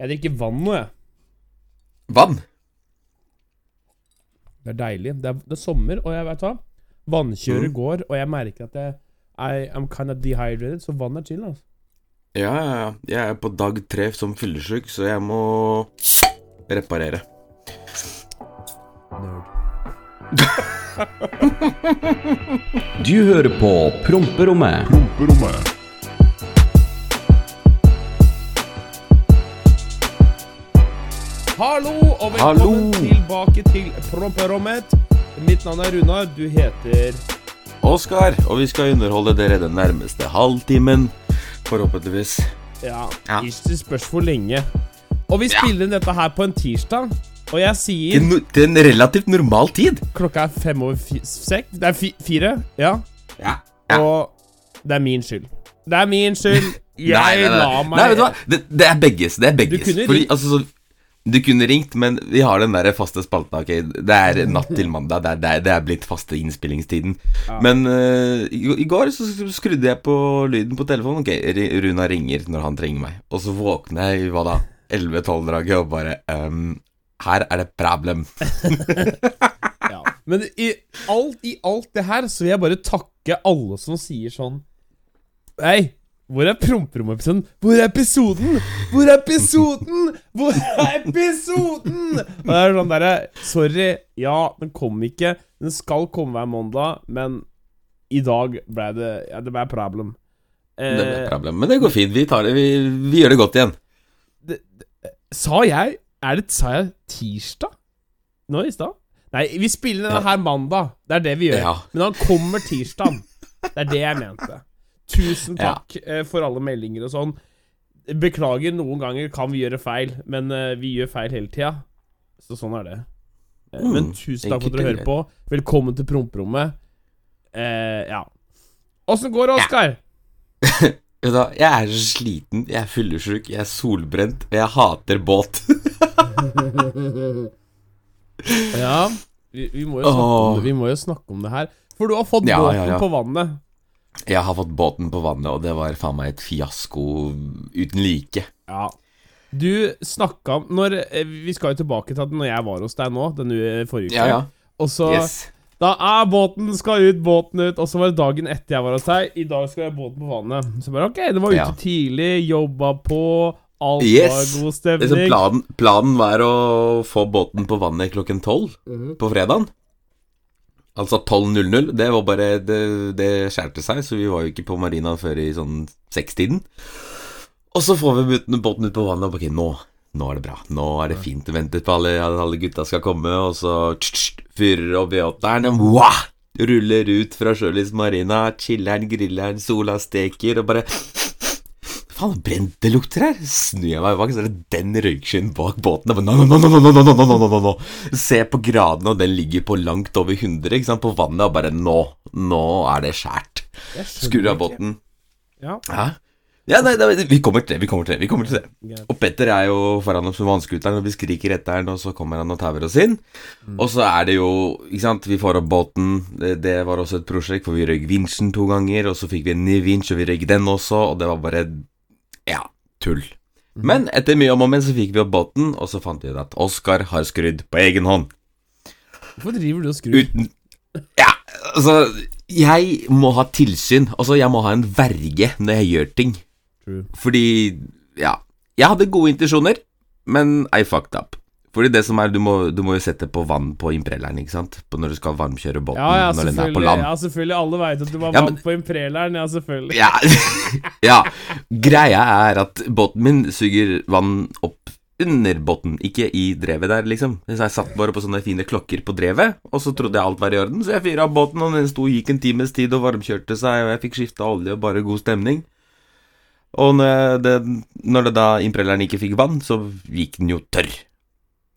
Jeg drikker vann nå, jeg. Vann. Det er deilig. Det er, det er sommer, og jeg vet hva Vannkjøret Mm. går, og jeg merker at jeg I am kind of dehydrated, så vann er chill, altså. Ja, ja, ja. Jeg er på dag tre som fyllesyk, så jeg må reparere. Du hører på Promperommet. Promperommet. Hallo, og velkommen Hallo. tilbake til promperommet. Mitt navn er Runar. Du heter Oskar, og vi skal underholde dere den nærmeste halvtimen. Forhåpentligvis. Ja, Ja. ikke spørs hvor lenge. Og vi spiller inn dette her på en tirsdag. Og jeg sier Til, no til en relativt normal tid. klokka er fem over fi sek. Det er fi fire, ja. Ja. Ja. Og det er min skyld. Det er min skyld. Jeg Nei, nei, nei. la meg Nei, vet du hva? Det, det er begges. Det er begges. Du kunne Fordi, altså, så, du kunne ringt, men vi har den der faste spalten. ok? Det er natt til mandag. Det er, det er, det er blitt faste innspillingstiden. Men uh, i, i går så skrudde jeg på lyden på telefonen. Ok, Runa ringer når han trenger meg. Og så våkner jeg i hva da? 11-12-draget og bare um, Her er det problem. Ja. Men i alt, i alt det her så vil jeg bare takke alle som sier sånn Hei, hvor er promperommet-episoden? Hvor er episoden? Hvor er episoden? Hvor er episoden? Og det er sånn derre Sorry, ja, den kom ikke. Den skal komme hver mandag, men i dag ble det Ja, det ble problem. Det er Eh, problem. Men det går fint. Vi tar det, vi, vi gjør det godt igjen. sa jeg Er det Sa jeg tirsdag? Nå i stad? Nei, vi spiller denne her mandag. Det er det vi gjør. Ja. Men han kommer tirsdag. Det er det jeg mente. Tusen takk ja. for alle meldinger og sånn. Beklager, noen ganger kan vi gjøre feil, men eh, vi gjør feil hele tida. Så sånn er det. Eh, Mm, men tusen takk for at dere hører på. Velkommen til promperommet. Eh, ja. Åssen går det, Oskar? Vet du hva, Jeg er så sliten, jeg er fyllesyk, jeg er solbrent, og jeg hater båt. Ja. Vi, vi, må jo snakke om det, vi må jo snakke om det her. For du har fått Ja, båten ja, ja. på vannet. Jeg har fått båten på vannet, og det var faen meg et fiasko uten like. Ja. Du snakka om når, eh, Vi skal jo tilbake til at når jeg var hos deg nå, denne forrige uke. Ja, ja. Og så Yes. Da er båten skal ut, båten ut. Og så var det dagen etter jeg var hos deg. I dag skal jeg ha båten på vannet. Så bare ok, det var ute Ja. tidlig, jobba på. Alt Yes. var god stemning. planen, planen var å få båten på vannet klokken tolv Mhm. på fredagen. Altså 12.00. Det var bare Det, det skjærte seg, så vi var jo ikke på marinaen før i sånn sekstiden. Og så får vi båten- ut på vannet, og ok, nå nå er det bra. Nå er det fint. Ventet på alle, alle gutta skal komme, og så fyrer opp V8-eren. og Wow! Ruller ut fra Sjølis marina, chiller'n, griller'n, sola steker, og bare Faen, brent det lukter her! Snur jeg meg bak, så er det den røykskyen bak båten. Bare, no, no, no, no, no, no, no, Se på gradene, og den ligger på langt over 100 ikke sant? på vannet, og bare Nå! Nå er det skjært. Skrur av båten. Ja. Hæ? Ja, nei, nei, vi kommer til det. vi kommer til det, vi kommer til det. Og Petter er jo foran oss med vannskuteren, og vi skriker etter han, og så kommer han og tauer oss inn. Og så er det jo ikke sant, Vi får opp båten. Det, det var også et prosjekt, for vi røyk vinsjen to ganger. Og så fikk vi en ny vinsj, og vi røyk den også, og det var bare ja, tull. Men etter mye om og men så fikk vi opp båten, og så fant vi ut at Oskar har skrudd på egen hånd. Hvorfor driver du og skrur? Uten Ja, altså Jeg må ha tilsyn. Altså, jeg må ha en verge når jeg gjør ting. True. Fordi Ja. Jeg hadde gode intensjoner, men I fucked up. Fordi det som er, du må, du må jo sette på vann på imprelleren, ikke sant? På når du skal varmkjøre båten Ja, ja, når den er på land. Ja, selvfølgelig. Alle veit at du var Ja, vann men- på impreleren. Ja, selvfølgelig. Ja. ja. Greia er at båten min suger vann opp under båten, ikke i drevet der, liksom. Så jeg satt bare på sånne fine klokker på drevet, og så trodde jeg alt var i orden, så jeg fyra av båten, og den sto gikk en times tid og varmkjørte seg, og jeg fikk skifta olje og bare god stemning. Og når det, når det da imprelleren ikke fikk vann, så gikk den jo tørr.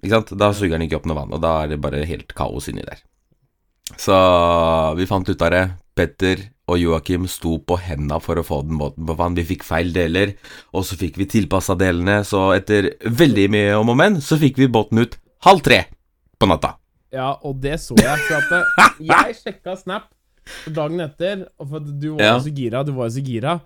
Ikke sant? Da suger den ikke opp noe vann, og da er det bare helt kaos inni der. Så vi fant ut av det. Petter og Joakim sto på henda for å få den båten på vann. Vi fikk feil deler, og så fikk vi tilpassa delene. Så etter veldig mye om og men, så fikk vi båten ut halv tre på natta. Ja, og det så jeg. For at jeg sjekka Snap dagen etter, og for at du var Ja. jo så gira. Du var jo så gira.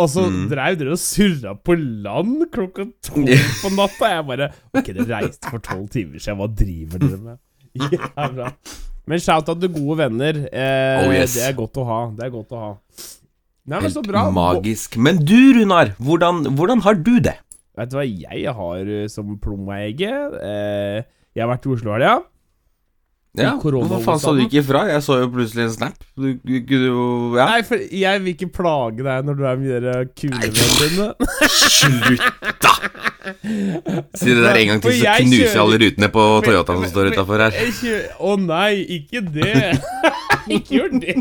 Og så Mm. dreiv dere og surra på land klokka tolv på natta. Jeg bare Ok, dere reiste for tolv timer siden, hva driver dere med? Jævla. Men shout-out til gode venner. Eh, Oh, yes. Det er godt å ha. Det er godt å ha. Nei, men så bra. magisk. Men du, Runar, hvordan, hvordan har du det? Vet du hva jeg har eh, som plommeegget? Eh, jeg har vært i Oslo-helga. helga. Ja, Hva faen sa du ikke ifra? Jeg så jo plutselig en snap. Du du du, Ja. Nei, for jeg vil ikke plage deg når du er med de kulevennene dine. Slutt, da! Si det der en gang til, så knuser jeg kjører- alle rutene på Toyotaen som står utafor her. Å kjører... Å nei, ikke det. ikke gjør det.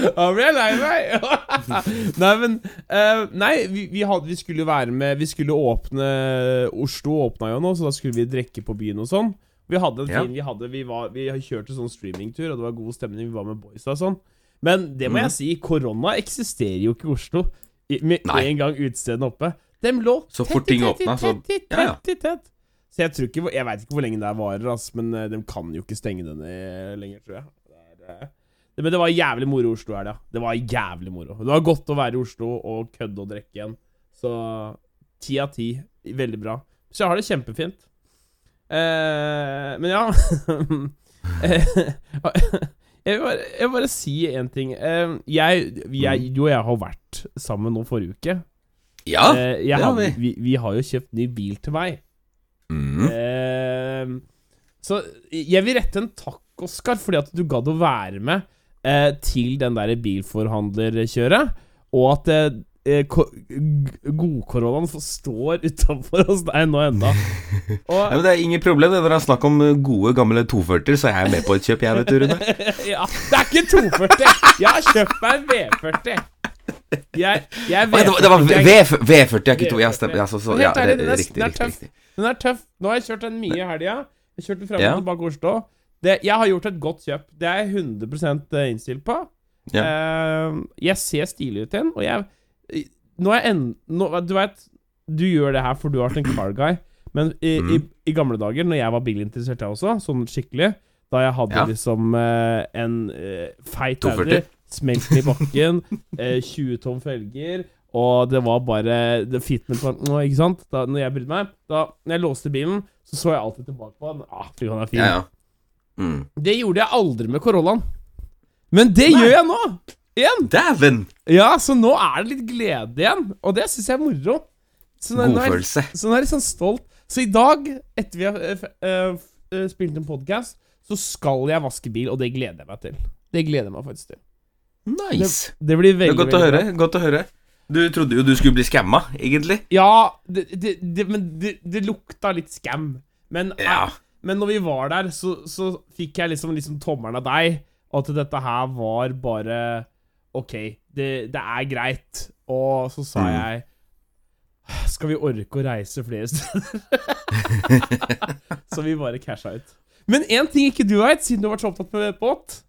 Da blir jeg lei meg. nei, men uh, Nei, vi, vi, hadde, vi skulle være med Vi skulle åpne Oslo åpna jo nå, så da skulle vi drikke på byen og sånn. Vi hadde en Ja. fin Vi, hadde, vi, var, vi kjørte sånn streamingtur, og det var god stemning. Vi var med boysa og sånn. Men det må mm. jeg si, korona eksisterer jo ikke i Oslo. I, med Nei. en gang utestedene oppe. Dem lå Så tett fort ting tett åpna, så- tett i ja, ja. tett tett. Så jeg tror ikke Jeg veit ikke hvor lenge det varer, ass, men eh, de kan jo ikke stenge den lenger, tror jeg. Det er, eh, det, men det var jævlig moro i Oslo her, ja. Det var jævlig moro. Det var godt å være i Oslo og kødde og drikke igjen. Så ti av ti. Veldig bra. Så jeg har det kjempefint. Eh, men ja jeg, vil bare, jeg vil bare si én ting. Uh, jeg, jeg, du og jeg har vært sammen nå forrige uke. Ja. uh, det har vi. vi. Vi har jo kjøpt ny bil til meg. Mm. Så jeg vil rette en takk, Oskar, fordi at du gadd å være med til den der bilforhandlerkjøret, og at eh, godkoronaen står utafor nå ennå. Nei, Og men Det er ingen problem. Når det er snakk om uh, gode, gamle 240, så er jeg med på et kjøp, jeg, vet du, Rune. ja, Det er ikke 240! Jeg har kjøpt meg en V40. Jeg, jeg V40. det var, det var V40. V, V40, er ikke to. Ja, stemmer. Ja, så, så, ja, det, det, riktig, den er riktig, tøff. riktig. Den er tøff. Nå har jeg kjørt den mye i helga. Jeg kjørte frem og Ja. tilbake Oslo. Det, jeg har gjort et godt kjøp. Det er jeg 100 innstilt på. Ja. Uh, jeg ser stilig ut igjen, og jeg Nå er jeg en, nå, Du veit, du gjør det her for du har vært en car guy, men i, i, Mhm. i gamle dager, når jeg var bilinteressert, jeg også, sånn skikkelig Da jeg hadde Ja. liksom eh, en eh, feit Audi, smelten i bakken, eh, 20 tom felger og det var bare det Fitment var Nå, Ikke sant? Da når jeg brydde meg Da når jeg låste bilen, så så jeg alltid tilbake på den. Ah, fy, han er fin. Ja, ja. Mm. Det gjorde jeg aldri med Corollaen. Men det gjør jeg nå! Igjen. Dæven! Ja, så nå er det litt glede igjen. Og det syns jeg er moro. Så nå, nå er Godfølelse. så nå er jeg litt sånn stolt. Så i dag, etter vi har eh, eh, eh, spilt en podkast, så skal jeg vaske bil, og det gleder jeg meg til. Det gleder jeg meg faktisk til. Nice. Det blir Det veldig, er godt å høre. Godt å høre. Du trodde jo du skulle bli skamma, egentlig. Ja, det, det, det, men det, det lukta litt skam. Men, Ja. men når vi var der, så, så fikk jeg liksom, liksom tommelen av deg, at dette her var bare Ok, det, det er greit. Og så sa Mm. jeg Skal vi orke å reise flere steder? så vi bare casha ut. Men én ting ikke du veit, siden du har vært så opptatt med båt.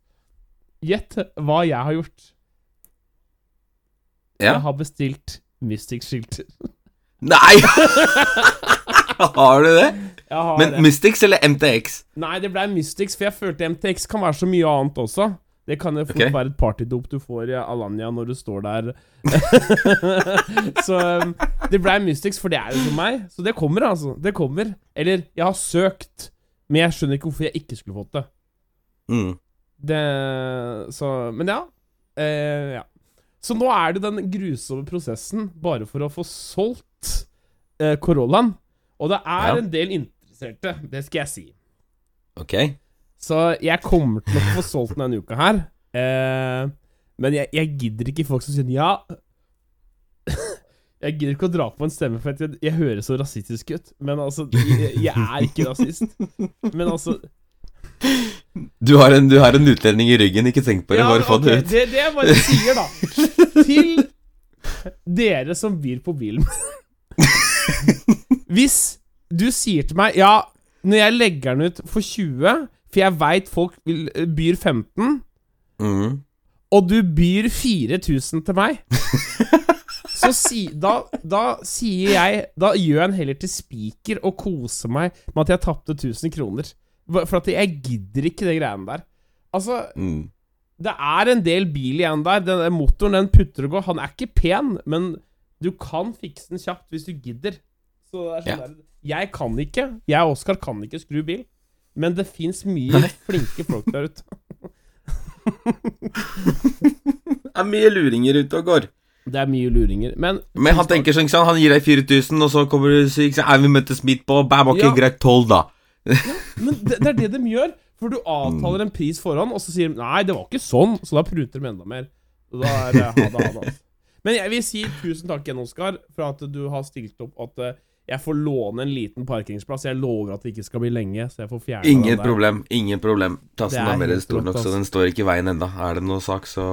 Gjett hva jeg har gjort. Ja. Jeg har bestilt Mystic-skilter. Nei! Har du det? Har Men det. Mystics eller MTX? Nei, det ble Mystics, for jeg følte MTX kan være så mye annet også. Det kan jo fort okay. være et partydop du får i Alanya når du står der. så um, det ble Mystics, for det er jo som meg. Så det kommer, altså. Det kommer. Eller, jeg har søkt, men jeg skjønner ikke hvorfor jeg ikke skulle fått det. Mm. det så Men ja. Eh, ja. Så nå er det den grusomme prosessen bare for å få solgt eh, Corollaen. Og det er Ja. en del interesserte, det skal jeg si. Ok. Så jeg kommer til å få solgt den denne uka her. Eh, men jeg, jeg gidder ikke folk som sier ja. Jeg gidder ikke å dra på en stemme, for jeg, jeg høres så rasistisk ut. Men altså, jeg, jeg er ikke rasist. Men altså Du har, en, du har en utlending i ryggen, ikke tenk på det. ja, Bare få okay, det ut. Det, det jeg bare sier, da Til dere som byr på bilen Hvis du sier til meg Ja, når jeg legger den ut for 20 For jeg veit folk vil, byr 15 Mm. og du byr 4000 til meg, så si, da, da sier jeg Da gjør jeg en heller til spiker og koser meg med at jeg tapte 1000 kroner. For at jeg gidder ikke de greiene der. Altså, Mm. Det er en del bil igjen der. Den den motoren den putter og går. Han er ikke pen, men du kan fikse den kjapt hvis du gidder. Så det er sånn Ja. der, Jeg kan ikke. Jeg og Oskar kan ikke skru bil. Men det fins mye flinke folk der ute. Det er mye luringer ute og går. Det er mye luringer. Men Men han tenker sånn, ikke sant, han gir deg 4000, og så kommer du så, sier «Nei, vi møttes midt på, bam, ok, Ja. greit, 12 da. Men det, det er det de gjør. For du avtaler en pris forhånd, og så sier de Nei, det var ikke sånn. Så da pruter de enda mer. Og da er det ha det, ha det. Altså. Men jeg vil si tusen takk igjen, Oskar, for at du har stilt opp. At eh, jeg får låne en liten parkeringsplass. Jeg lover at det ikke skal bli lenge. Så jeg får Ingen den der. problem, ingen problem. Plassen Tassen er er mer stor nok, så den står ikke i veien enda. Er det noe sak, så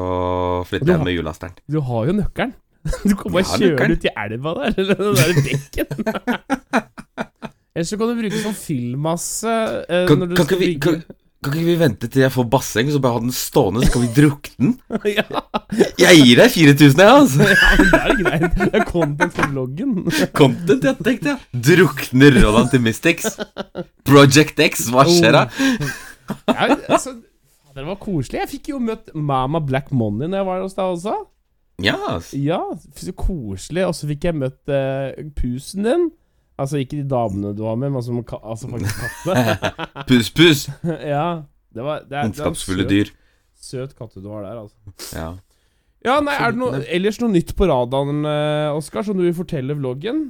flytter jeg med hjullasteren. Du har jo nøkkelen. Du kan bare Jeg kjøre ut i elva der, eller den der dekken. Ellers så kan du bruke sånn fyllmasse eh, Kan, kan, ikke vi, kan, kan ikke vi vente til jeg får basseng, så bare ha den stående, så kan vi drukne den? ja, Jeg gir deg 4000, jeg, altså. ja, men det er greit. Det er content for vloggen. Content, ja, tenkte jeg. Drukner Roland til Mystics. Project X, hva skjer da? Ja, altså, det var koselig. Jeg fikk jo møtt Mama Black Money når jeg var hos deg også. Ja, ass. Ja, så koselig. Og så fikk jeg møtt uh, pusen din. Altså ikke de damene du var med, men som, altså faktisk kattene. Pus, pus. ja, det var, det er, Ondskapsfulle dyr. søt katte du har der, altså. Ja. Ja, nei, er det noe, ellers noe nytt på radaren, eh, Oskar, som du vil fortelle vloggen?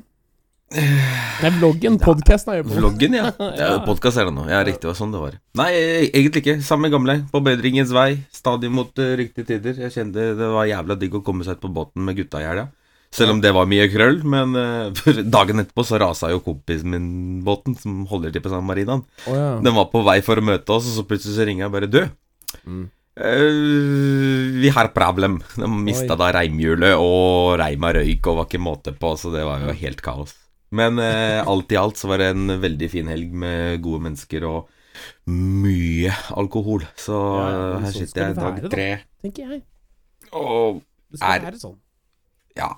Nei, vloggen. Podkasten er jo på. Vloggen, ja. Ja. Podkast er det nå. Ja, riktig. Det var sånn det var. Nei, eh, egentlig ikke. Samme gamle. På bedringens vei. Stadig mot uh, riktige tider. Jeg kjente det var jævla digg å komme seg ut på båten med gutta i helga. Selv om det var mye krøll. Men uh, dagen etterpå så rasa jo kompisen min båten, som holder til på San Marinaen. Oh, ja. Den var på vei for å møte oss, og så plutselig så ringer jeg bare Du, Mm. uh, vi har problem. De mista Oi. da reimhjulet, og reima røyk, og var ikke måte på, så det var jo helt kaos. Men uh, alt i alt så var det en veldig fin helg med gode mennesker og mye alkohol. Så Ja, her sånn sitter jeg det dag være, da. tre Tenker jeg. og Det Er- være sånn. ja,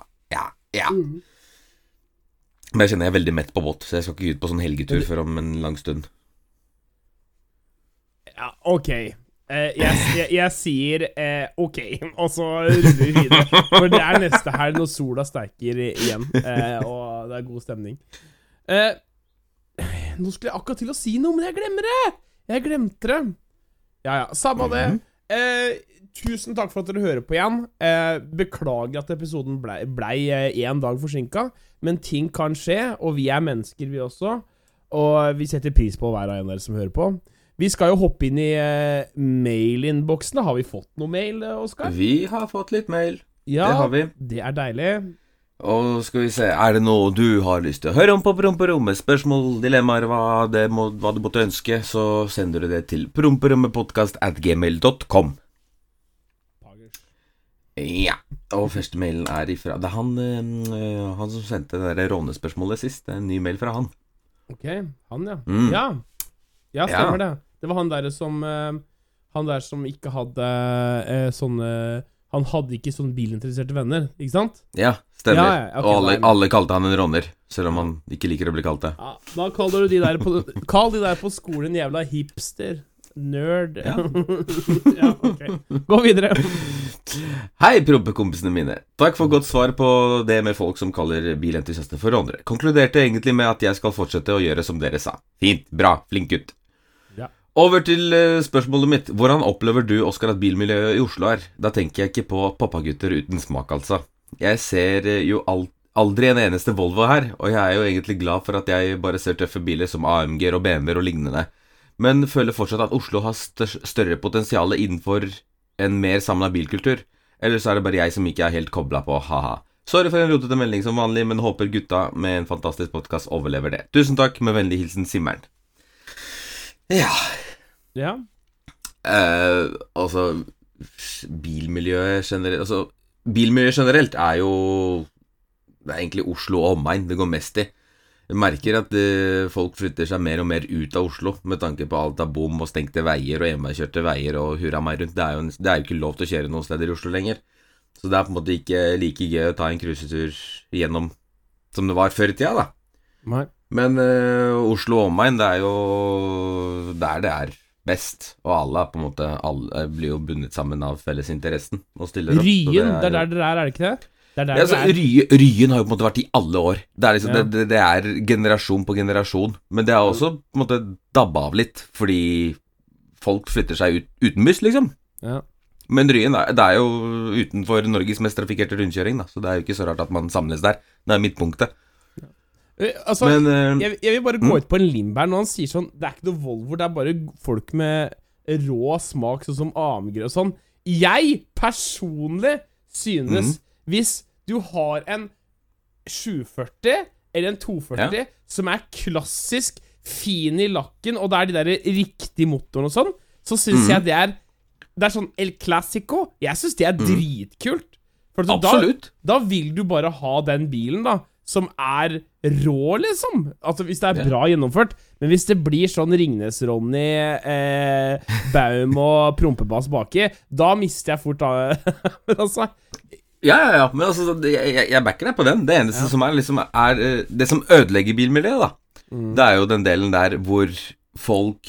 ja. Mm. Men jeg kjenner jeg er veldig mett på båt, så jeg skal ikke ut på sånn helgetur før om en lang stund. Ja, ok. Eh, jeg, jeg, jeg sier eh, ok, og så ruller vi videre. For det er neste helg når sola sterker igjen, eh, og det er god stemning. Eh, nå skulle jeg akkurat til å si noe, men jeg glemmer det! Jeg glemte det. Ja ja, samme det. Eh, tusen takk for at dere hører på igjen. Eh, beklager at episoden blei ble én dag forsinka, men ting kan skje, og vi er mennesker, vi også. Og vi setter pris på hver av dere som hører på. Vi skal jo hoppe inn i eh, mailinnboksene. Har vi fått noe mail, eh, Oskar? Vi har fått litt mail. Ja, Det har vi. det er deilig. Og skal vi se, er det noe du har lyst til å høre om på Promperommet? Spørsmål, dilemmaer, hva, det må, hva du måtte ønske, så sender du det til promperommetpodkast at gmail.com. Ja. Og første mailen er ifra Det er han, øh, han som sendte det der rånespørsmålet sist. Det er en ny mail fra han. Ok, han, ja. Mm. Ja, ja stemmer Ja. det. Det var han der som øh, Han der som ikke hadde øh, sånne Han hadde ikke sånne bilinteresserte venner, ikke sant? Ja, stemmer. Ja, ja, okay, og alle, alle kalte han en råner, selv om han ikke liker å bli kalt det. Ja, Da kaller du de der på Kall de der på skolen jævla hipster. Nerd. Ja. ja, ok. Gå videre. Hei, prompekompisene mine. Takk for godt svar på det med folk som kaller bilentusiaster for rånere. Konkluderte egentlig med at jeg skal fortsette å gjøre som dere sa. Fint, bra, flink gutt. Over til eh, spørsmålet mitt. Hvordan opplever du, Oskar, at bilmiljøet i Oslo er? Da tenker jeg ikke på pappagutter uten smak, altså. Jeg ser eh, jo Aldri en eneste Volvo her, og jeg er jo egentlig glad for at jeg bare ser tøffe biler som AMG-er og BMW-er og lignende, men føler fortsatt at Oslo har større potensial innenfor en mer samla bilkultur. Eller så er det bare jeg som ikke er helt kobla på, ha-ha. Sorry for en rotete melding som vanlig, men håper gutta med en fantastisk podkast overlever det. Tusen takk, med vennlig hilsen Simmeren. Ja Ja. Uh, Altså Bilmiljøet generelt Altså, bilmiljøet generelt er jo Det er egentlig Oslo og omegn det går mest i. Jeg merker at uh, folk flytter seg mer og mer ut av Oslo med tanke på alt av bom og stengte veier og enveiskjørte veier og hurra meg rundt. Det er, jo en, det er jo ikke lov til å kjøre noen steder i Oslo lenger. Så det er på en måte ikke like gøy å ta en cruisetur gjennom som det var før i tida, da. Nei. Men uh, Oslo og omegn, det er jo der det er best, og alle, på en måte, alle blir jo bundet sammen av fellesinteressen og stiller opp. Ryen, det er der dere er, er det ikke det? Det ja, altså, dere er. Rye, Ryen har jo på en måte vært i alle år. Det er, liksom, Ja. det, det, det er generasjon på generasjon. Men det har også på en måte dabba av litt, fordi folk flytter seg ut utenbys, liksom. Ja. Men Ryen er, det er jo utenfor Norges mest trafikkerte rundkjøring, da, så det er jo ikke så rart at man samles der. Det er midtpunktet. Eh, Altså, Men uh, jeg, jeg vil bare gå Mm. ut på en limb her når han sier sånn Det er ikke noe Volvo, det er bare folk med rå smak, sånn som AMG og sånn. Jeg personlig synes Mm. Hvis du har en 740 eller en 240 som er klassisk fin i lakken, og det er de der riktige motorene og sånn, så syns Mm. jeg det er Det er sånn El Clásico. Jeg syns det er dritkult. For Absolutt. da, da vil du bare ha den bilen, da, som er rå, liksom. Altså hvis det er bra gjennomført. Men hvis det blir sånn Ringnes-Ronny, eh, Baum og prompebass baki, da mister jeg fort av altså Ja, ja, ja. Men altså, jeg, jeg- backer deg på den. Det eneste som er liksom er eh, Det som ødelegger bilmiljøet, da, Mm. det er jo den delen der hvor folk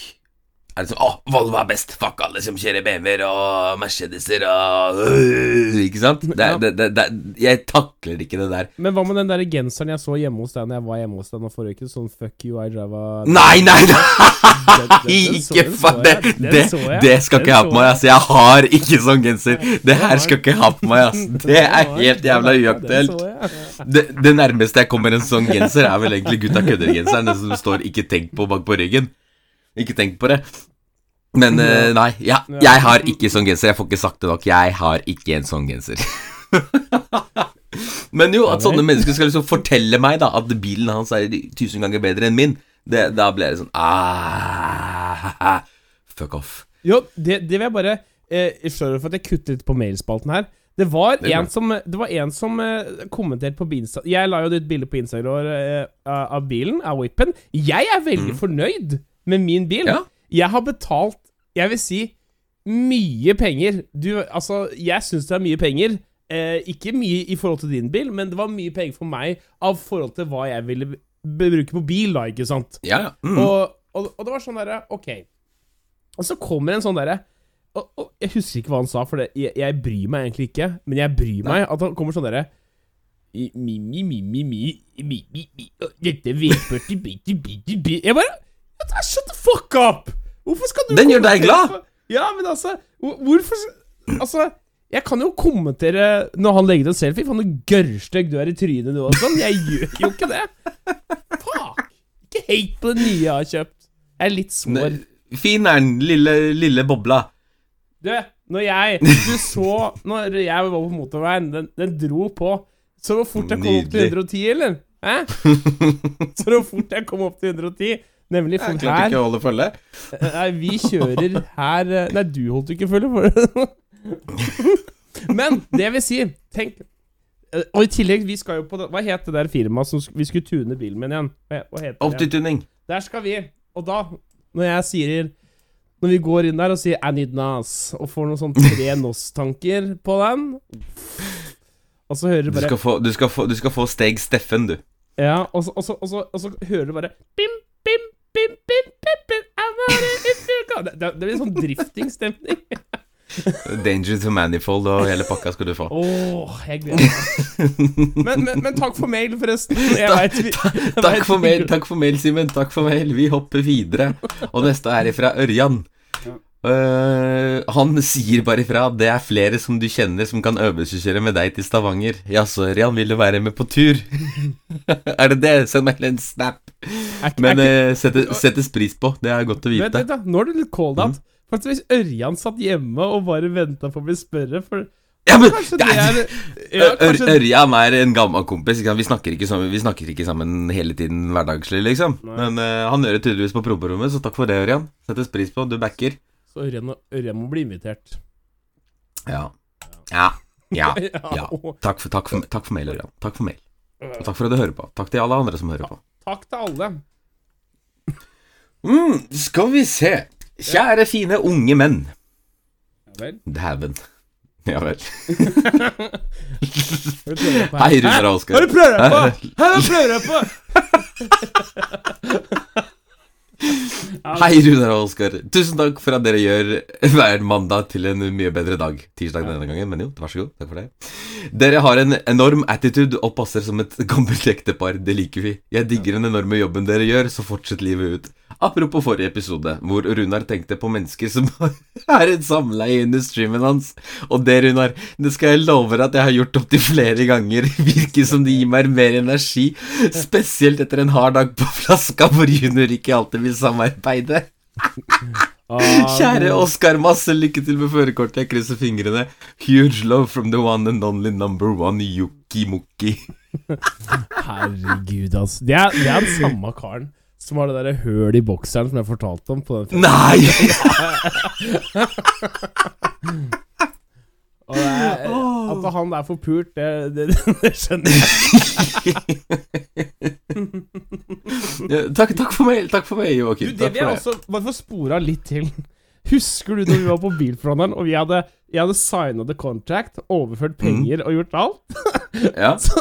er liksom Å, Volvo er best! Fuck alle som kjører BMW-er og Mercedeser og øh, Ikke sant? Det, Ja. det, det, det, jeg takler ikke det der. Men hva med den der genseren jeg så hjemme hos deg Når jeg var hjemme hos deg nå forrige uke? Sånn fuck you, I drive a Nei, nei, nei! Ikke faen det, det, det skal ikke jeg ha på meg, ass. Jeg har ikke sånn genser. Det her skal ikke jeg ha på meg, ass. Det er helt jævla uaktuelt. Det, det nærmeste jeg kommer en sånn genser, er vel egentlig gutta kødder-genseren. Den som står 'ikke tenk på' bak på ryggen. Ikke tenk på det. Men uh, nei, jeg, jeg har ikke sånn genser. Jeg får ikke sagt det nok. Jeg har ikke en sånn genser. Men jo, at sånne mennesker skal liksom fortelle meg da at bilen hans er tusen ganger bedre enn min, det, da blir det sånn ah, Fuck off. Jo, det, det vil jeg bare eh, Sorry for at jeg kutter litt på mailspalten her. Det var, Det en som, det var en som eh, kommenterte på Instagram Jeg la jo ut bilde på Instagram eh, av bilen, av Whippen. Jeg er veldig fornøyd med min bil. Ja. Jeg har betalt, jeg vil si, mye penger. Du, altså, jeg syns det er mye penger. Eh, ikke mye i forhold til din bil, men det var mye penger for meg av forhold til hva jeg ville bruke på bil, da, ikke sant? Ja, ja. Mm. Og, og, og det var sånn derre Ok. Og så kommer en sånn derre og, og Jeg husker ikke hva han sa, for det, jeg, jeg bryr meg egentlig ikke. Men jeg bryr meg at han kommer sånn derre Mi, mi, mi, mi, mi, mi, mi, mi Dette V40 biti, biti, biti Jeg bare Shut the fuck up! Hvorfor skal du Den gjør deg glad! Ja, men altså Hvorfor Altså jeg kan jo kommentere når han legger ut en selfie. Faen, så gørrstygg du er i trynet, du sånn. Jeg gjør jo ikke det. Fuck! Ikke hate på det nye jeg har kjøpt. Jeg er litt sår. Fin er den, lille, lille bobla. Du, når jeg Du så Når jeg var på motorveien, den, den dro på. Så hvor fort jeg kom opp til 110, eller? Hæ? Så hvor fort jeg kom opp til 110. Nemlig Jeg for klarte her ikke å holde følge. Nei, vi kjører her eh, Nei, du holdt ikke følge for Men det vil si Tenk eh, Og i tillegg, vi skal jo på Hva het det der firmaet som vi skulle tune bilen med igjen? Hva hva heter? Optituning. Der skal vi. Og da, når jeg sier Når vi går inn der og sier 'I need NAS', og får noen sånn tre NOS-tanker på den Og så hører du Du bare skal få, du skal få, du skal få steg Steffen, du. Ja, og så, og så, og så, og så hører du bare bim, Det, det, det blir sånn drifting-stemning. Danger to Manifold og hele pakka skal du få. Oh, jeg gleder meg. Men, men, men takk for mail, forresten. Jeg vet, vi, Takk for mail, takk for mail, Simen. Takk for mail. Vi hopper videre. Og neste er ifra Ørjan. Eh, han sier bare ifra at det er flere som du kjenner som kan øvelseskjøre med deg til Stavanger. Jaså, Ørjan, vil du være med på tur? er det det? Send meg en snap. Er, Men er, ikke- eh, settes, settes pris på. Det er godt å vite. vent, da. Nå er du litt cold out. Mm. Faktisk hvis Ørjan satt hjemme og bare venta på å bli spørre for Ja, men det er ja, kanskje, Ørjan er en gammel kompis. Vi, snakker ikke sammen, vi snakker ikke sammen hele tiden hverdagslig, liksom. Men uh, han gjør det tydeligvis på promperommet, så takk for det, Ørjan. Settes pris på. Du backer. Så Ørjan må bli invitert. Ja. Ja. Ja. ja. Takk, for, takk, for, takk for mail, Ørjan. Takk for mail. Og takk for at du hører på. Takk til alle andre som hører på. Takk til alle. Mm, skal vi se. Kjære, fine unge menn. Ja vel. Dæven. Ja vel. Hei, Runar og Oskar. Hva prøver du på? Hva prøver du på? Hei, Runar og Oskar. Tusen takk for at dere gjør hver mandag til en mye bedre dag. Tirsdag denne gangen, men jo, vær så god. Takk for det. Dere har en enorm attitude og passer som et gammelt ektepar. Det liker vi. Jeg digger den enorme jobben dere gjør, så fortsett livet ut. Apropos forrige episode, hvor Runar tenkte på mennesker som er et samleie under streamen hans. Og det, Runar, det skal jeg love deg at jeg har gjort opptil flere ganger. Virker som det gir meg mer energi. Spesielt etter en hard dag på flaska, hvor junior ikke alltid vil samarbeide. Ah, Kjære Oskar, masse lykke til med førerkortet. Jeg krysser fingrene. Huge love from the one and only number one Yuki-Muki. Herregud, altså. Det er, det er den samme karen som har det derre høl i bokseren som jeg fortalte om på den filmen. Nei! Og det er, at han er forpult, det, det, det skjønner jeg. Ja, takk, takk for meg, takk for meg, Du, det vil vi for også Bare få spora litt til. Husker du når vi var på Bilforhandleren, og vi hadde, jeg hadde signa the contract, overført penger og gjort alt? Ja. Så,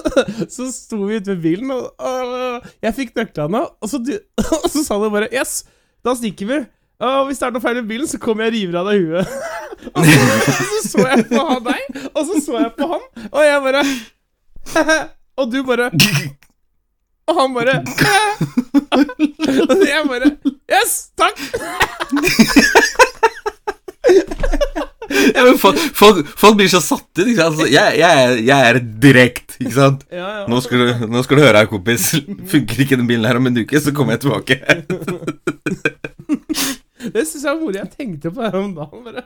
så sto vi ute ved bilen, og, og jeg fikk nøklene, og så, du- og så sa du bare Yes, da stikker vi. Og hvis det er noe feil med bilen, så kommer jeg og river av deg huet. og, så, og så så jeg på han deg, og så så jeg på han, og jeg bare Og du bare Og han bare Og jeg bare Yes, takk! Ja, men folk, folk, folk blir så satt ut. Ikke sant? Altså, jeg, jeg, er- jeg er direkt, ikke sant. Ja, ja. Nå skal, du, nå skal du høre her, kompis. Funker ikke den bilen her om en uke, så kommer jeg tilbake. Det syns jeg er moro. Jeg tenkte på det her om dagen. Bare.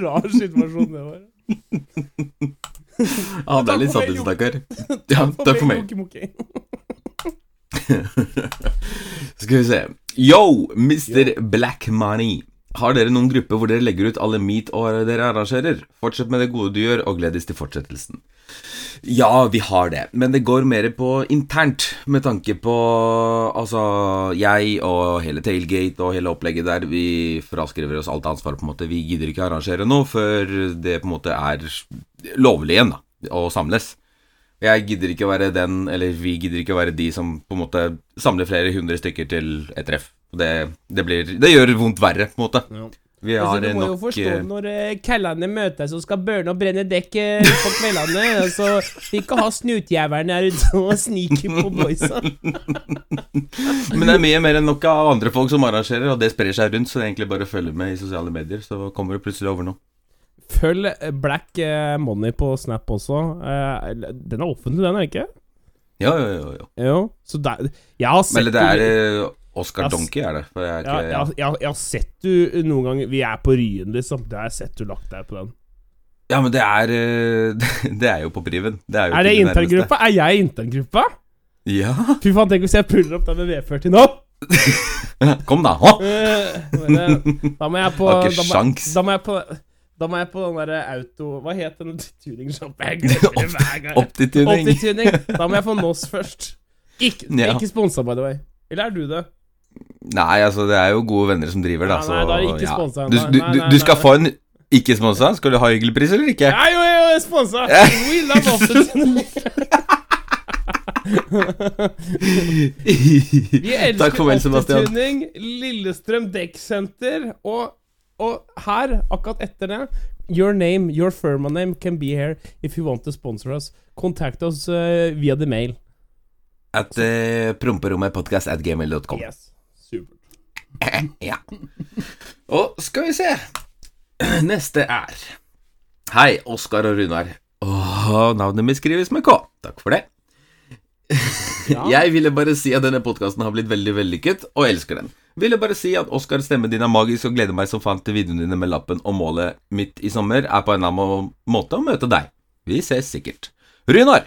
Rar situasjon det var. Ja, det er litt satt ut, stakkar. Ja, takk for meg. Skal vi se. Yo, Mr. Black Money. Har dere noen grupper hvor dere legger ut alle meet dere arrangerer? Fortsett med det gode du gjør, og gledes til fortsettelsen. Ja, vi har det, men det går mer på internt, med tanke på Altså, jeg og hele Tailgate og hele opplegget der, vi fraskriver oss alt ansvar, på en måte. Vi gidder ikke arrangere noe før det på en måte er lovlig igjen, da, å samles. Jeg gidder ikke være den, eller vi gidder ikke være de som på en måte samler flere hundre stykker til et treff. Det, det blir Det gjør vondt verre, på en måte. Ja. Vi har Altså, du må jo forstå eh, når eh, kallene møtes og skal børne og brenne dekk eh, på kveldene, så de ikke ha snutjævelen her ute og snike på boysa. Men det er mye mer enn nok av andre folk som arrangerer, og det sprer seg rundt, så det er egentlig bare å følge med i sosiale medier, så kommer du plutselig over noe. Følg Black Money på Snap også. Eh, Den er offentlig, den, er ikke? Ja, ja, ja. ja. Jo. Så der Jeg har sett Eller det er Oscar Ja, Donkey, er det. Jeg er ja, ikke, jeg, har- jeg, jeg har sett du noen ganger Vi er på Ryen, liksom. Det har jeg sett du lagt deg på den. ja, men det er eh, Det er jo på priven. Det er jo Er det interngruppa? Er jeg interngruppa? Ja. Fy faen, tenk hvis jeg puller opp den med V40 nå! Kom, da. Å! Eh, Da må jeg på Har ikke da må, sjans. da må jeg på Da må jeg på den derre auto... Hva het den tuningsjappa? Jeg. Optituning. Optituning. Da må jeg få NOS først. Ikke, Ja. ikke sponsa, by the way. Eller er du det? Nei, altså, det er jo gode venner som driver, da, så nei, da er det ikke ja. sponset. Du, du, du, du skal få en ikke sponsa. Skal du ha hyggeligpris eller ikke? Ja, jo, jo, sponsa! We love. Vi elsker. Optituning, Lillestrøm Dekksenter, og, og her, akkurat etter det Your name, your firma name can be here if you want to sponsor us. Kontakt oss uh, via the mail. At uh, promperommetpodkast at gmail.com. Yes. Ja. Og skal vi se Neste er Hei, Oskar og Runar. Åh, navnet mitt skrives med K. Takk for det. Ja. Jeg ville bare si at denne podkasten har blitt veldig vellykket, og elsker den. Ville bare si at Oskar, stemmen din er magisk, og gleder meg som faen til videoene dine med lappen, og målet mitt i sommer er på en eller annen måte å møte deg. Vi ses sikkert. Runar!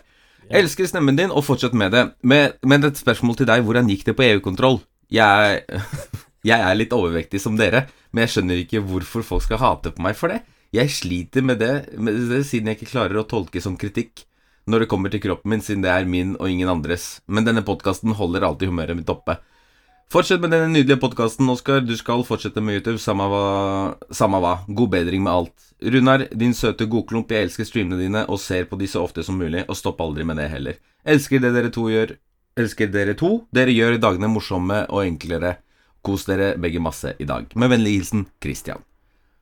Elsker stemmen din, og fortsett med det. Med, men et spørsmål til deg, hvordan gikk det på EU-kontroll? Jeg, jeg er litt overvektig som dere, men jeg skjønner ikke hvorfor folk skal hate på meg for det. Jeg sliter med det, med det siden jeg ikke klarer å tolke som kritikk når det kommer til kroppen min, siden det er min og ingen andres. Men denne podkasten holder alltid humøret mitt oppe. Fortsett med denne nydelige podkasten, Oskar. Du skal fortsette med YouTube, samme hva, samme hva. God bedring med alt. Runar, din søte godklump, jeg elsker streamene dine og ser på de så ofte som mulig, og stopp aldri med det heller. Elsker det dere to gjør. Elsker dere to. Dere gjør dagene morsomme og enklere. Kos dere begge masse i dag. Med vennlig hilsen Christian.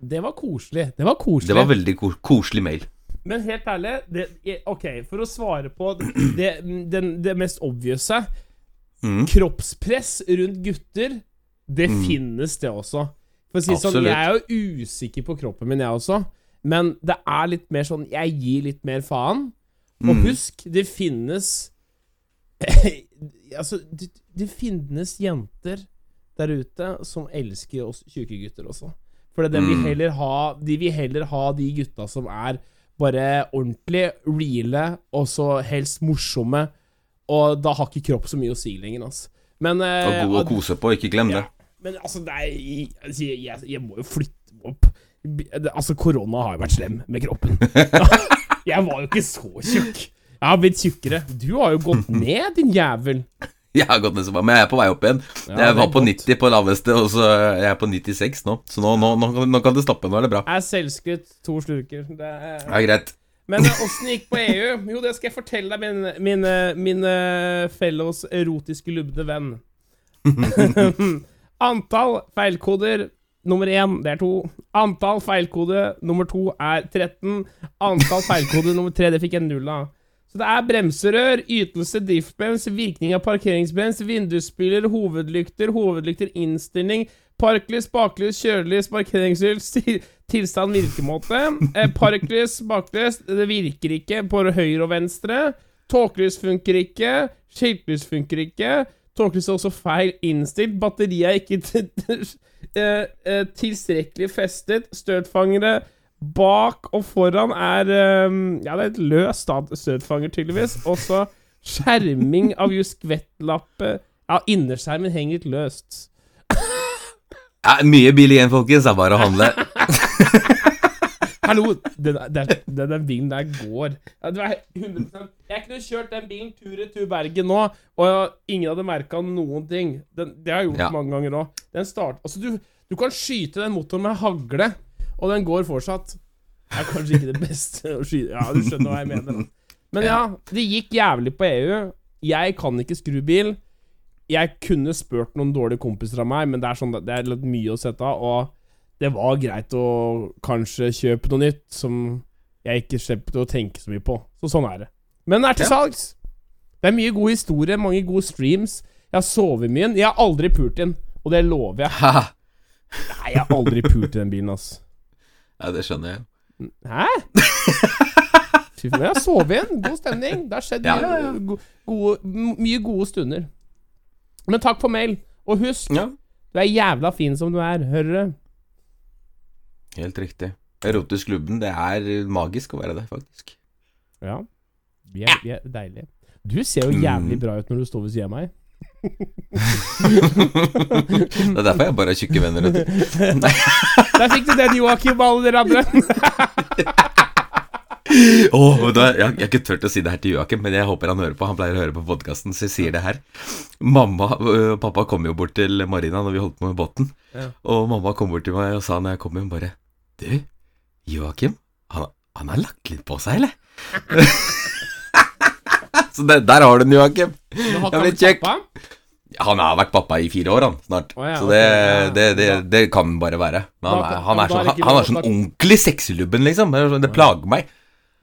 Det var koselig. Det var koselig. Det var veldig ko koselig mail. Men helt ærlig, det, ok, for å svare på det, det, det mest obviouse Mm. Kroppspress rundt gutter, det finnes det også. For å si sånn, jeg er jo usikker på kroppen min, jeg også. Men det er litt mer sånn Jeg gir litt mer faen. Og Mm. husk, det finnes Altså, det, det finnes jenter der ute som elsker oss tjukke gutter også. For de vil Mm. heller ha De vil heller ha de gutta som er bare ordentlig reale, og så helst morsomme. Og da har ikke kropp så mye å si lenger, altså. Men Og eh, god å kose på, ikke glem det. ja, men altså, det er, jeg, jeg, jeg må jo flytte opp. Altså, korona har jo vært slem med kroppen. jeg var jo ikke så tjukk. Jeg har blitt tjukkere. Du har jo gått ned, din jævel. Jeg har gått ned så bra, men jeg er på vei opp igjen. Ja, jeg var på godt. 90 på laveste, og så jeg er på 96 nå. Så nå, nå, nå, kan- nå kan det stoppe. Nå er det bra. Jeg er selvskutt, to slurker. Det er... Det er greit. Men eh, åssen gikk på EU? Jo, det skal jeg fortelle deg, min, min, eh, min eh, fellows erotiske lubne venn. Antall feilkoder nummer én, det er to. Antall feilkode nummer to er 13. Antall feilkode nummer tre, det fikk jeg null av. Så det er bremserør, ytelse, driftbrems, virkning av parkeringsbrems, vindusspyler, hovedlykter, hovedlykter, innstilling, parklys, baklys, kjørelys, parkeringslys, tilstand, virkemåte. Eh, parklys, baklys, det virker ikke på høyre og venstre. Tåkelys funker ikke. Skiltlys funker ikke. Tåkelys er også feil innstilt. Batteriet er ikke eh, eh, tilstrekkelig festet. Støtfangere bak og foran er eh, Ja, det er et løst da, støtfanger, tydeligvis. Og så skjerming av juskvettlappe Ja, innerskjermen henger litt løst. Ja, mye bil igjen, folkens. Det er bare å handle. Hallo, den, den, den, den bilen der går. Ja, det var 100% Jeg kunne kjørt den bilen tur-retur Bergen nå, og ingen hadde merka noen ting. Den, det har jeg gjort Ja. mange ganger òg. Den start... Altså, du, du kan skyte den motoren med hagle, og den går fortsatt. Det er kanskje ikke det beste å skyte Ja, du skjønner hva jeg mener. Men ja, det gikk jævlig på EU. Jeg kan ikke skru bil. Jeg kunne spurt noen dårlige kompiser av meg, men det er, sånn, det er litt mye å sette av. Og det var greit å kanskje kjøpe noe nytt som jeg ikke slipper å tenke så mye på. Så sånn er det. Men det er til Ja. salgs. Det er mye god historie, mange gode streams. Jeg har sovet mye. Jeg har aldri pult inn, og det lover jeg. Nei, jeg har aldri pult i den bilen, ass. Ja, det skjønner jeg. Hæ? Fy faen, jeg har sovet igjen. God stemning. Det har skjedd Ja, ja, ja. go- Gode, mye gode stunder. Men takk for mail. Og husk, du er jævla fin som du er. Hører du? helt riktig. Erotisk klubben, det er magisk å være der, faktisk. Ja. Vi er, vi er deilige. Du ser jo jævlig bra ut når du står ved siden av meg. Det er derfor jeg bare har tjukke venner. Der fikk du den, Joakim, og alle dere andre. Åh, da, jeg, jeg har ikke turt å si det her til Joakim, men jeg håper han hører på. Han pleier å høre på podkasten, så jeg sier det her. Mamma øh, og pappa kom jo bort til Marina når vi holdt på med båten. Ja. Og mamma kom bort til meg og sa når jeg kom hjem, bare Du, Joakim, han, han har lagt litt på seg, eller? Så det, der har du den, Joakim. Jeg ble han kjekk. pappa? Han har vært pappa i fire år, han, snart. Oh, ja, så det, det, det, det kan bare være. Men han, er, han, er sånn, det han, han er sånn ordentlig sexylubben, liksom. Det, det plager meg.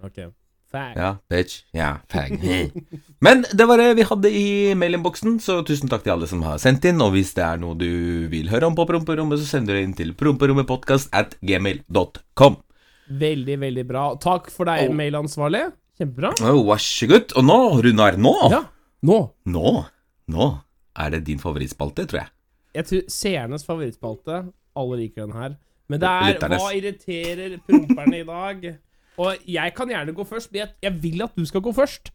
Ok. Fag. Ja, bitch. Ja, fag. Men det var det vi hadde i mailinnboksen, så tusen takk til alle som har sendt inn. Og hvis det er noe du vil høre om på promperommet, så sender du inn til promperommetpodkast at gmail.com. Veldig, veldig bra. Takk for deg, Oh. mailansvarlig. Kjempebra. Oh, vær så god. Og nå, Runar, nå Ja. Nå. Nå Nå er det din favorittspalte, tror jeg. Jeg tror seernes favorittspalte Alle liker den her. Men det er Litternes. Hva irriterer promperne i dag? Og jeg kan gjerne gå først, men jeg, jeg vil at du skal gå først.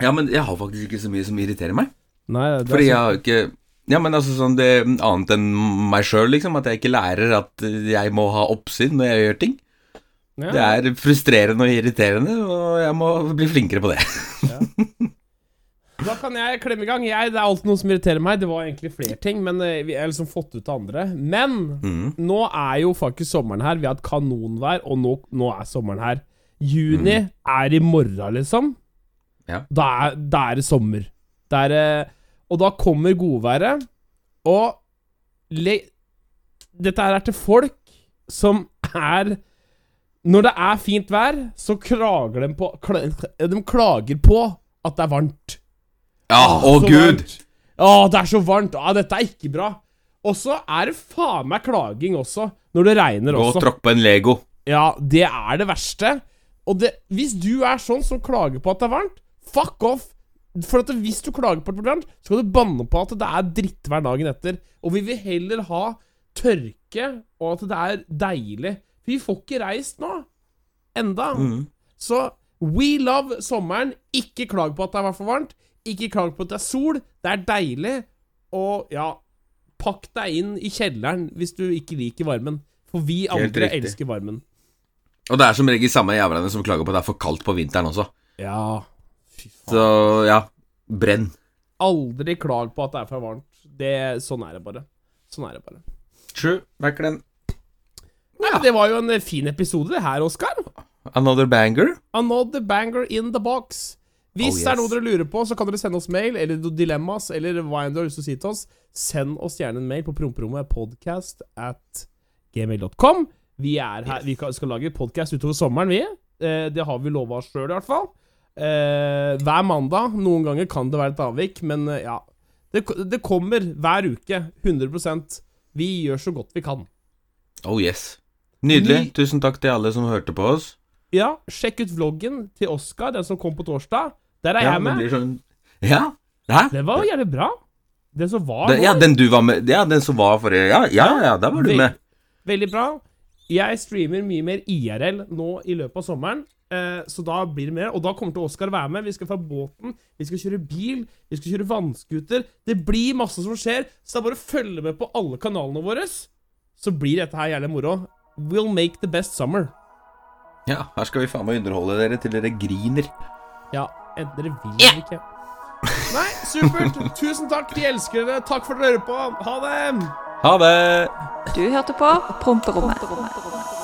Ja, men jeg har faktisk ikke så mye som irriterer meg. Nei, det er Fordi jeg har ikke Ja, men altså sånn det Annet enn meg sjøl, liksom. At jeg ikke lærer at jeg må ha oppsyn når jeg gjør ting. Ja. Det er frustrerende og irriterende, og jeg må bli flinkere på det. Da kan jeg klemme i gang. Jeg, det er alltid noe som irriterer meg. Det var egentlig flere ting, men eh, vi har liksom fått ut det andre. Men Mm. nå er jo faktisk sommeren her. Vi har hatt kanonvær, og nå, nå er sommeren her. Juni er i morgen, liksom. Ja. Da er, da er det sommer. Da er Og da kommer godværet. Og le Dette her er til folk som er Når det er fint vær, så klager de på kl De klager på at det er varmt. Ja, å så gud! varmt. Å, det er så varmt. Å, dette er ikke bra. Og så er det faen meg klaging også, når det regner Gå og også. tråkk på en Lego. Ja, det er det verste. Og det, hvis du er sånn som klager på at det er varmt, fuck off. For at hvis du klager på at det er varmt, så skal du banne på at det er drittvær dagen etter. Og vi vil heller ha tørke, og at det er deilig. For vi får ikke reist nå. Enda. Så we love sommeren. Ikke klag på at det er for varmt. Ikke klag på at det er sol. Det er deilig. Og ja, pakk deg inn i kjelleren hvis du ikke liker varmen. For vi Helt andre riktig. elsker varmen. Og det er som regel samme jævlene som klager på at det er for kaldt på vinteren også. Ja, fy faen. Så ja, brenn. Aldri klag på at det er for varmt. Det, sånn er det bare. Sånn er det bare. True. Back den. Nei, Det var jo en eh, fin episode, det her, Oskar. Another banger. Another banger in the box. Hvis Oh, det er noe dere lurer på, så kan dere sende oss mail, eller dilemmas, eller hva enn du har lyst til å si til oss. Send oss gjerne en mail på promperommet podcast at gmail.com. Vi er her, vi skal lage podkast utover sommeren, vi. Eh, det har vi lova oss sjøl, i hvert fall. Eh, hver mandag. Noen ganger kan det være et avvik, men ja. Det, det kommer hver uke. 100% Vi gjør så godt vi kan. Oh yes. Nydelig. Ny- Tusen takk til alle som hørte på oss. Ja, sjekk ut vloggen til Oskar, den som kom på torsdag. Der er Ja, jeg med. sånn Ja. Hæ? Det var jævlig bra. Den som var Den, ja, den du var med Ja, den som var forrige Ja, ja, ja, der var du med. Veldig bra. Jeg streamer mye mer IRL nå i løpet av sommeren, eh, så da blir det mer. Og da kommer til Oskar være med. Vi skal fra båten, vi skal kjøre bil, vi skal kjøre vannskuter. Det blir masse som skjer, så det er bare å følge med på alle kanalene våre. Så blir dette her jævlig moro. We'll make the best summer. Ja, her skal vi faen meg underholde dere til dere griner. Ja, enten dere vil eller ikke. Nei, supert. Tusen takk. Vi elsker dere. Takk for at dere hører på. Ha det. Ha det! Du hørte på Promperommet.